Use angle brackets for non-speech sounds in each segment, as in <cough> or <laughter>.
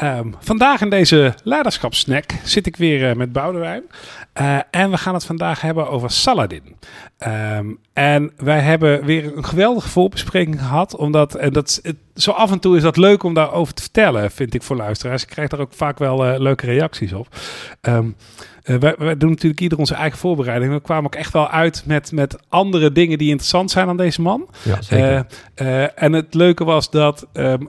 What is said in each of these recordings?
Ehm, vandaag in deze leiderschapssnack zit ik weer eh, met Boudewijn. Uh, en we gaan het vandaag hebben over Saladin. Ehm, en wij hebben weer een geweldige voorbespreking gehad. Omdat, en dat, het, zo af en toe is dat leuk om daarover te vertellen, vind ik voor luisteraars. Ik krijg daar ook vaak wel leuke reacties op. Um, uh, wij, wij, doen natuurlijk ieder onze eigen voorbereiding. We kwamen ook echt wel uit met, met andere dingen die interessant zijn aan deze man. Ja, zeker. Uh, en het leuke was dat um,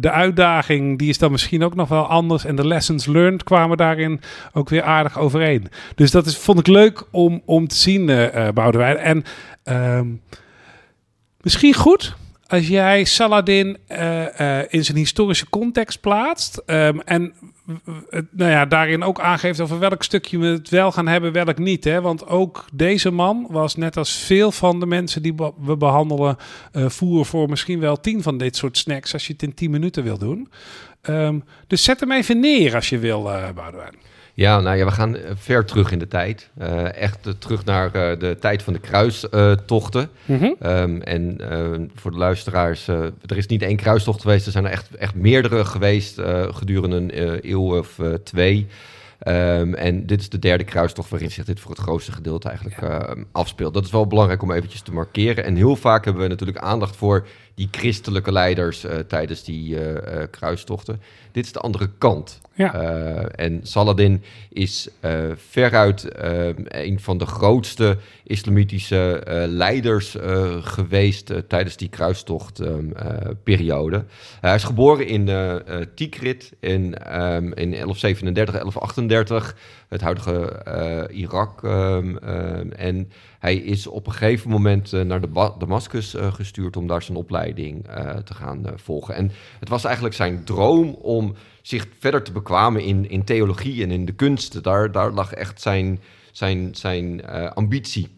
de uitdaging, die is dan misschien ook nog wel anders. En de lessons learned kwamen daarin ook weer aardig overeen. Dus dat is, vond ik leuk om, om te zien, Boudewijn. En um, misschien goed als jij Saladin uh, uh, in zijn historische context plaatst um, en nou ja, daarin ook aangeeft over welk stukje we het wel gaan hebben, welk niet. Hè? Want ook deze man was net als veel van de mensen die we behandelen, uh, voeren voor misschien wel tien van dit soort snacks als je het in tien minuten wil doen. Um, dus zet hem even neer als je wil, Boudewijn. Ja, nou ja, we gaan ver terug in de tijd. Uh, echt uh, terug naar uh, de tijd van de kruistochten. Mm -hmm. um, en voor de luisteraars, er is niet één kruistocht geweest. Er zijn er echt, echt meerdere geweest gedurende een eeuw of twee. Um, en dit is de derde kruistocht waarin zich dit voor het grootste gedeelte eigenlijk ja. afspeelt. Dat is wel belangrijk om eventjes te markeren. En heel vaak hebben we natuurlijk aandacht voor die christelijke leiders tijdens die kruistochten. Dit is de andere kant. Ja. En Saladin is veruit een van de grootste islamitische leiders geweest tijdens die kruistochtperiode. hij is geboren in Tikrit in, um, in 1137, 1138, het huidige Irak. Um, en hij is op een gegeven moment naar de Damascus gestuurd om daar zijn opleiding te gaan volgen. En het was eigenlijk zijn droom om zich verder te bekwamen in, in theologie en in de kunsten. Daar, daar lag echt zijn, zijn, zijn ambitie.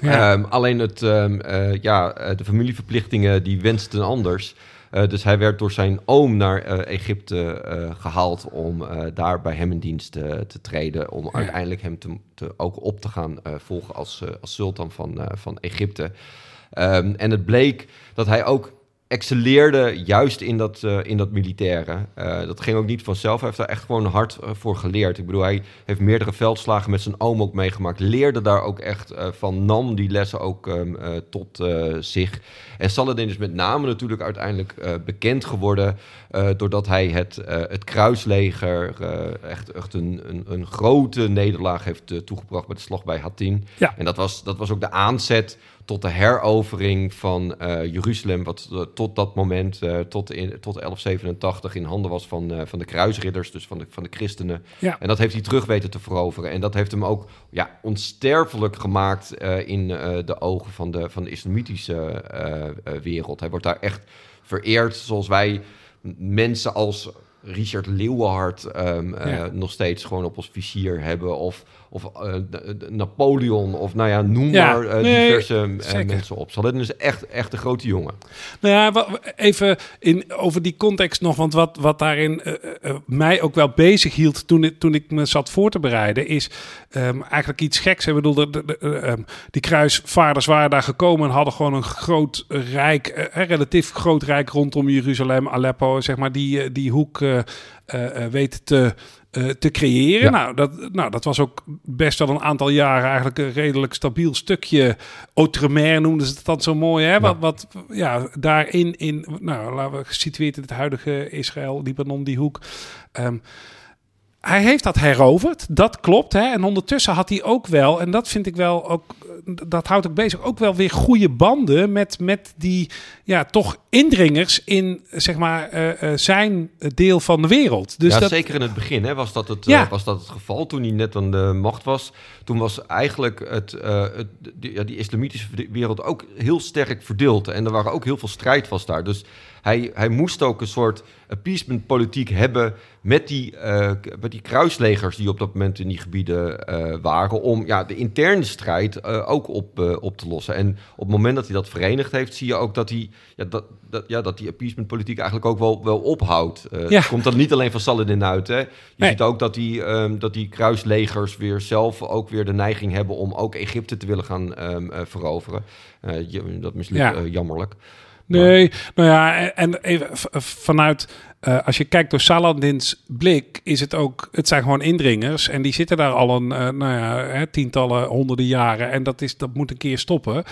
Ja. Um, alleen het, um, uh, ja, de familieverplichtingen die wensten anders. Uh, dus hij werd door zijn oom naar Egypte gehaald om daar bij hem in dienst te treden. Om ja. uiteindelijk hem te, te, ook op te gaan volgen als, als sultan van, van Egypte. Um, en het bleek dat hij ook excelleerde juist in dat, uh, in dat militaire. Uh, dat ging ook niet vanzelf. Hij heeft daar echt gewoon hard uh, voor geleerd. Ik bedoel, hij heeft meerdere veldslagen met zijn oom ook meegemaakt. Leerde daar ook echt van, nam die lessen ook um, tot zich. En Saladin is met name natuurlijk uiteindelijk bekend geworden... doordat hij het, het kruisleger echt, echt een, een, een grote nederlaag heeft toegebracht... met de slag bij Hattin. Ja. En dat was, dat was ook de aanzet tot de herovering van uh, Jeruzalem, wat uh, tot dat moment, uh, tot, in, tot 1187, in handen was van, van de kruisridders, dus van de, van de christenen. Ja. En dat heeft hij terug weten te veroveren. En dat heeft hem ook ja, onsterfelijk gemaakt in de ogen van de, van de islamitische wereld. Hij wordt daar echt vereerd, zoals wij mensen als Richard Leeuwenhard um, ja. nog steeds gewoon op ons vizier hebben. Of of uh, Napoleon, of nou ja, noem ja, maar uh, nee, diverse uh, mensen op. Saladin is echt, echt een grote jongen. Nou ja, even in, over die context nog, want wat, wat daarin mij ook wel bezig hield toen ik, toen ik me zat voor te bereiden, is um, eigenlijk iets geks. Ik bedoel, de, de, de, um, die kruisvaarders waren daar gekomen en hadden gewoon een groot rijk, relatief groot rijk rondom Jeruzalem, Aleppo, zeg maar, die, die hoek weten te uh, te creëren. Ja. Nou, dat, nou, dat was ook best wel een aantal jaren eigenlijk een redelijk stabiel stukje. Outremer noemden ze het dan zo mooi. Hè? Ja. Wat, wat ja, daarin, in, nou, laten we gesitueerd in het huidige Israël, Libanon, die hoek. Um, hij heeft dat heroverd, dat klopt. Hè? En ondertussen had hij ook wel, en dat vind ik wel ook, dat houdt ook bezig, ook wel weer goede banden met, met die, ja, toch indringers in, zeg maar, uh, uh, zijn deel van de wereld. Dus ja, dat... zeker in het begin hè, was, dat het, ja. uh, was dat het geval. Toen hij net aan de macht was, toen was eigenlijk het, het die, ja, die islamitische wereld ook heel sterk verdeeld. En er waren ook heel veel strijd was daar. Dus hij, hij moest ook een soort appeasement politiek hebben met die, uh, met die kruislegers die op dat moment in die gebieden uh, waren, om ja, de interne strijd uh, ook op, op te lossen. En op het moment dat hij dat verenigd heeft, zie je ook dat hij ja, dat, dat, ja, dat die appeasement politiek eigenlijk ook wel, wel ophoudt. ja. Het komt dan niet alleen van Saladin uit. Hè? Je nee. ziet ook dat die, um, dat die kruislegers weer zelf ook weer de neiging hebben om ook Egypte te willen gaan um, veroveren. dat mislukt ja. jammerlijk. Nee, nou ja, en even vanuit eh, als je kijkt door Saladins blik, is het ook, het zijn gewoon indringers. En die zitten daar al een, uh, nou ja, hè, tientallen, honderden jaren. En dat, is, dat moet een keer stoppen.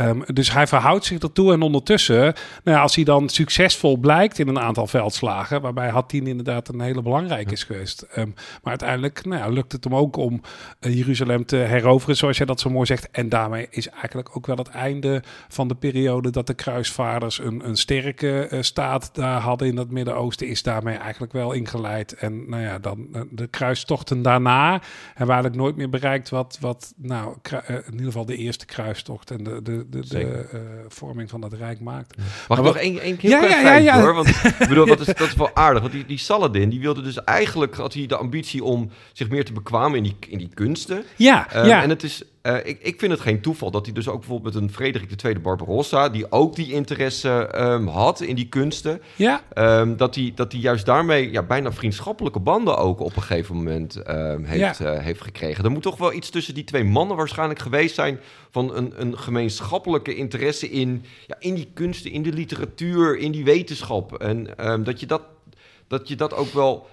Um, dus hij verhoudt zich ertoe. En ondertussen, nou ja, als hij dan succesvol blijkt in een aantal veldslagen, waarbij Hattin inderdaad een hele belangrijke is geweest. Um, maar uiteindelijk nou ja, lukt het hem ook om uh, Jeruzalem te heroveren, zoals jij dat zo mooi zegt. En daarmee is eigenlijk ook wel het einde van de periode dat de kruisvaarders een, een sterke staat daar hadden in dat Midden-Oosten, is daarmee eigenlijk wel ingeleid. En nou ja, dan uh, de kruistochten daarna hebben we eigenlijk nooit meer bereikt wat, wat nou, in ieder geval de eerste kruistocht en de, de, de, de vorming van dat rijk maakt. Mag ik nog één, één heel ja, ja, ja, ja. hoor? Want <laughs> ik bedoel, dat is, dat is wel aardig. Want die, die Saladin, die wilde dus eigenlijk, had hij de ambitie om zich meer te bekwamen in die, in die kunsten. Ja, um, ja. En het is, uh, ik, ik vind het geen toeval dat hij dus ook bijvoorbeeld met een Frederik II Barbarossa, die ook die interesse um, had in die kunsten, ja. um, dat hij dat hij juist daarmee ja, bijna vriendschappelijke banden ook op een gegeven moment heeft, ja. uh, heeft gekregen. Er moet toch wel iets tussen die twee mannen waarschijnlijk geweest zijn van een, een gemeenschappelijke interesse in, ja, in die kunsten, in de literatuur, in die wetenschap. En dat, je dat, dat je dat ook wel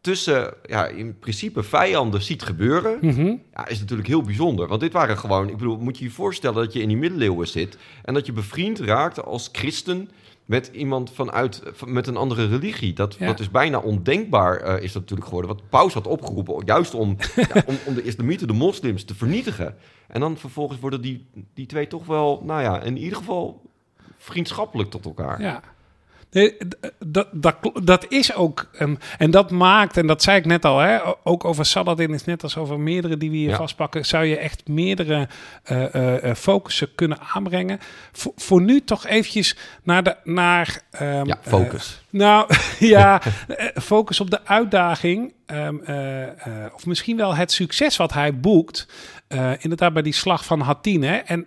tussen ja, in principe vijanden ziet gebeuren, mm -hmm. ja, is natuurlijk heel bijzonder. Want dit waren gewoon, ik bedoel, moet je je voorstellen dat je in die middeleeuwen zit en dat je bevriend raakt als christen met iemand vanuit met een andere religie. Dat, ja. dat is bijna ondenkbaar, uh, is dat natuurlijk geworden. Wat Paus had opgeroepen, juist om, <laughs> ja, om, om de islamieten, de moslims, te vernietigen. En dan vervolgens worden die, die twee toch wel, nou ja, in ieder geval vriendschappelijk tot elkaar. Ja. Dat, dat, dat is ook. Um, en dat maakt, en dat zei ik net al, hè, ook over Saladin is net als over meerdere die we hier ja. vastpakken, zou je echt meerdere uh, uh, focussen kunnen aanbrengen. Voor, voor nu toch eventjes naar de. Naar, um, ja, focus. Uh, nou <laughs> ja, focus op de uitdaging. Um, of misschien wel het succes wat hij boekt. Uh, inderdaad bij die slag van Hattin. Hè? En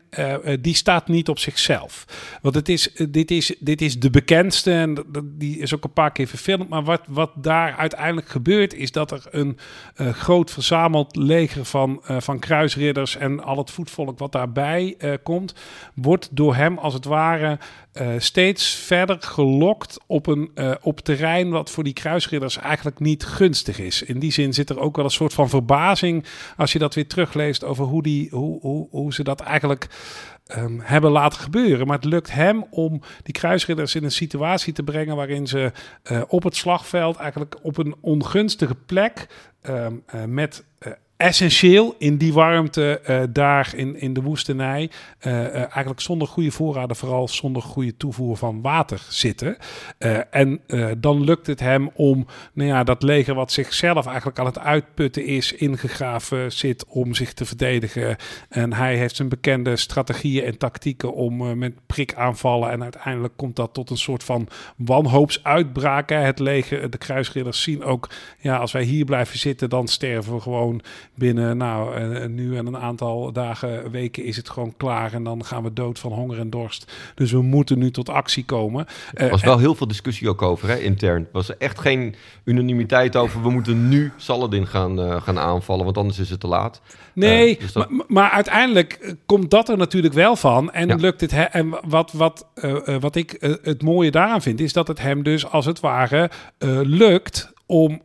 die staat niet op zichzelf. Want het is, dit, is, dit is de bekendste en die is ook een paar keer verfilmd. Maar wat, wat daar uiteindelijk gebeurt is dat er een groot verzameld leger van, van kruisridders en al het voetvolk wat daarbij komt, wordt door hem als het ware steeds verder gelokt op een op terrein wat voor die kruisridders eigenlijk niet gunstig is. In die zin zit er ook wel een soort van verbazing als je dat weer terugleest over hoe, die, hoe, hoe, hoe ze dat eigenlijk um, hebben laten gebeuren. Maar het lukt hem om die kruisridders in een situatie te brengen waarin ze uh, op het slagveld eigenlijk op een ongunstige plek um, uh, met uh, essentieel in die warmte uh, daar in, in de woestenij. Uh, uh, eigenlijk zonder goede voorraden, vooral zonder goede toevoer van water zitten. en dan lukt het hem om nou ja, dat leger wat zichzelf eigenlijk aan het uitputten is, ingegraven zit om zich te verdedigen. En hij heeft zijn bekende strategieën en tactieken om met prikaanvallen. En uiteindelijk komt dat tot een soort van wanhoopsuitbraak. Het leger, de kruisridders zien ook, ja, als wij hier blijven zitten, dan sterven we gewoon binnen nou, uh, nu en een aantal dagen, weken is het gewoon klaar. En dan gaan we dood van honger en dorst. Dus we moeten nu tot actie komen. Er uh, was wel en... heel veel discussie ook over, hè, intern. Er was echt geen unanimiteit over, we moeten nu Saladin gaan, uh, gaan aanvallen, want anders is het te laat. Nee, dus dat... maar, maar, uiteindelijk komt dat er natuurlijk wel van. En ja. lukt het. He, en wat, wat, wat ik het mooie daaraan vind, is dat het hem dus als het ware lukt om uh,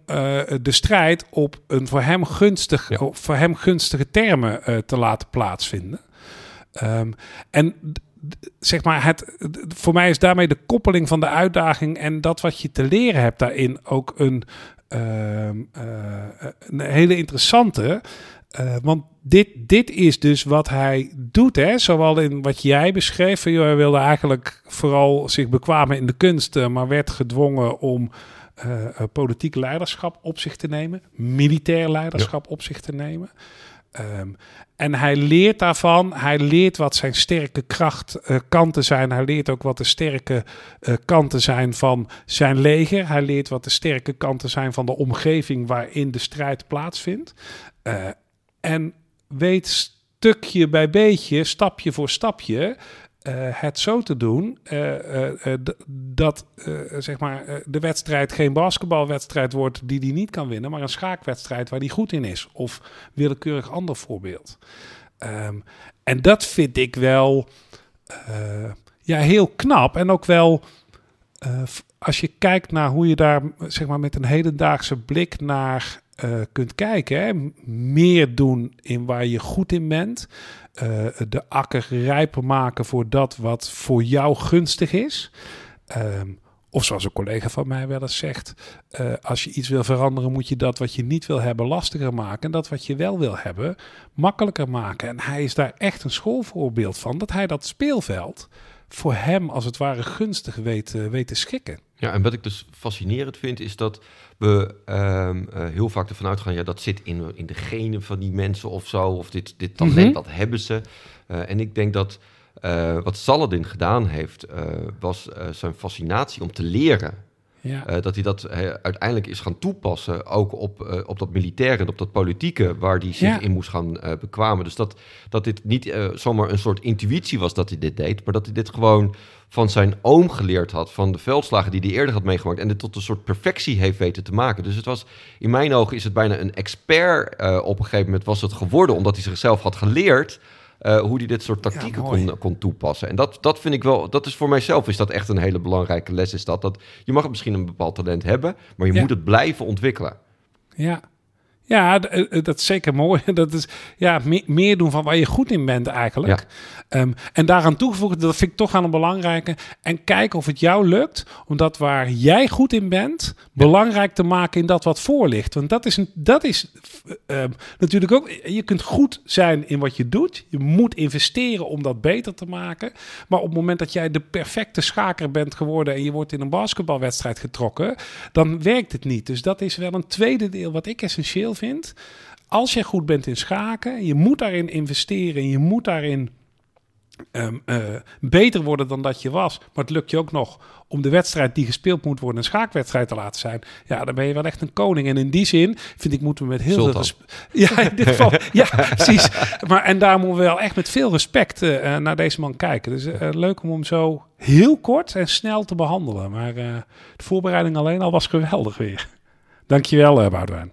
de strijd op een voor hem, gunstig, ja. voor hem gunstige termen uh, te laten plaatsvinden. Um, en zeg maar, het, voor mij is daarmee de koppeling van de uitdaging en dat wat je te leren hebt daarin ook een, uh, een hele interessante. Want dit, dit is dus wat hij doet, hè? zowel in wat jij beschreef. Hij wilde eigenlijk vooral zich bekwamen in de kunsten, maar werd gedwongen om uh, politiek leiderschap op zich te nemen, militair leiderschap ja. op zich te nemen. Um, en hij leert daarvan, hij leert wat zijn sterke kracht uh, kanten zijn. Hij leert ook wat de sterke uh, kanten zijn van zijn leger. Hij leert wat de sterke kanten zijn van de omgeving waarin de strijd plaatsvindt. Uh, en weet stukje bij beetje, stapje voor stapje, het zo te doen uh, uh, dat zeg maar, de wedstrijd geen basketbalwedstrijd wordt die hij niet kan winnen, maar een schaakwedstrijd waar hij goed in is. Of willekeurig ander voorbeeld. Um, en dat vind ik wel ja, heel knap en ook wel als je kijkt naar hoe je daar zeg maar, met een hedendaagse blik naar uh, kunt kijken. Meer doen in waar je goed in bent. Uh, de akker rijper maken voor dat wat voor jou gunstig is. Um, of zoals een collega van mij wel eens zegt: uh, als je iets wil veranderen, moet je dat wat je niet wil hebben lastiger maken. En dat wat je wel wil hebben, makkelijker maken. En hij is daar echt een schoolvoorbeeld van. Dat hij dat speelveld voor hem als het ware gunstig weet, weet te schikken. Ja, en wat ik dus fascinerend vind, is dat we um, uh, heel vaak ervan uitgaan, ja, dat zit in, in de genen van die mensen of zo, of dit, dit talent, mm -hmm. dat hebben ze. Uh, en ik denk dat uh, wat Saladin gedaan heeft, was zijn fascinatie om te leren. Ja. Uh, dat hij dat uh, uiteindelijk is gaan toepassen, ook op, uh, op dat militaire en op dat politieke, waar hij zich ja. in moest gaan bekwamen. Dus dat, dat dit niet zomaar een soort intuïtie was dat hij dit deed, maar dat hij dit gewoon van zijn oom geleerd had, van de veldslagen die hij eerder had meegemaakt, en dit tot een soort perfectie heeft weten te maken. Dus het was, in mijn ogen is het bijna een expert op een gegeven moment was het geworden, omdat hij zichzelf had geleerd uh, hoe hij dit soort tactieken ja, kon, kon toepassen. En dat, dat vind ik wel, dat is voor mijzelf is dat echt een hele belangrijke les. Is dat, dat je mag misschien een bepaald talent hebben, maar je ja. moet het blijven ontwikkelen. Ja, ja, dat is zeker mooi. <laughs> Dat is ja, meer doen van waar je goed in bent eigenlijk. Ja. Um, en daaraan toegevoegd, dat vind ik toch aan een belangrijke. En kijken of het jou lukt om dat waar jij goed in bent, ja. belangrijk te maken in dat wat voor ligt. Want dat is, dat is um, natuurlijk ook, je kunt goed zijn in wat je doet. Je moet investeren om dat beter te maken. Maar op het moment dat jij de perfecte schaker bent geworden en je wordt in een basketbalwedstrijd getrokken, dan werkt het niet. Dus dat is wel een tweede deel wat ik essentieel vind. Als je goed bent in schaken, je moet daarin investeren. Je moet daarin um, uh, beter worden dan dat je was. Maar het lukt je ook nog om de wedstrijd die gespeeld moet worden een schaakwedstrijd te laten zijn. Ja, dan ben je wel echt een koning. En in die zin vind ik moeten we met heel Sultan. veel respect. Ja, in dit geval. <laughs> ja, precies. Maar en daar moeten we wel echt met veel respect uh, naar deze man kijken. Dus uh, leuk om hem zo heel kort en snel te behandelen. Maar de voorbereiding alleen al was geweldig weer. Dankjewel, uh, Boudewijn.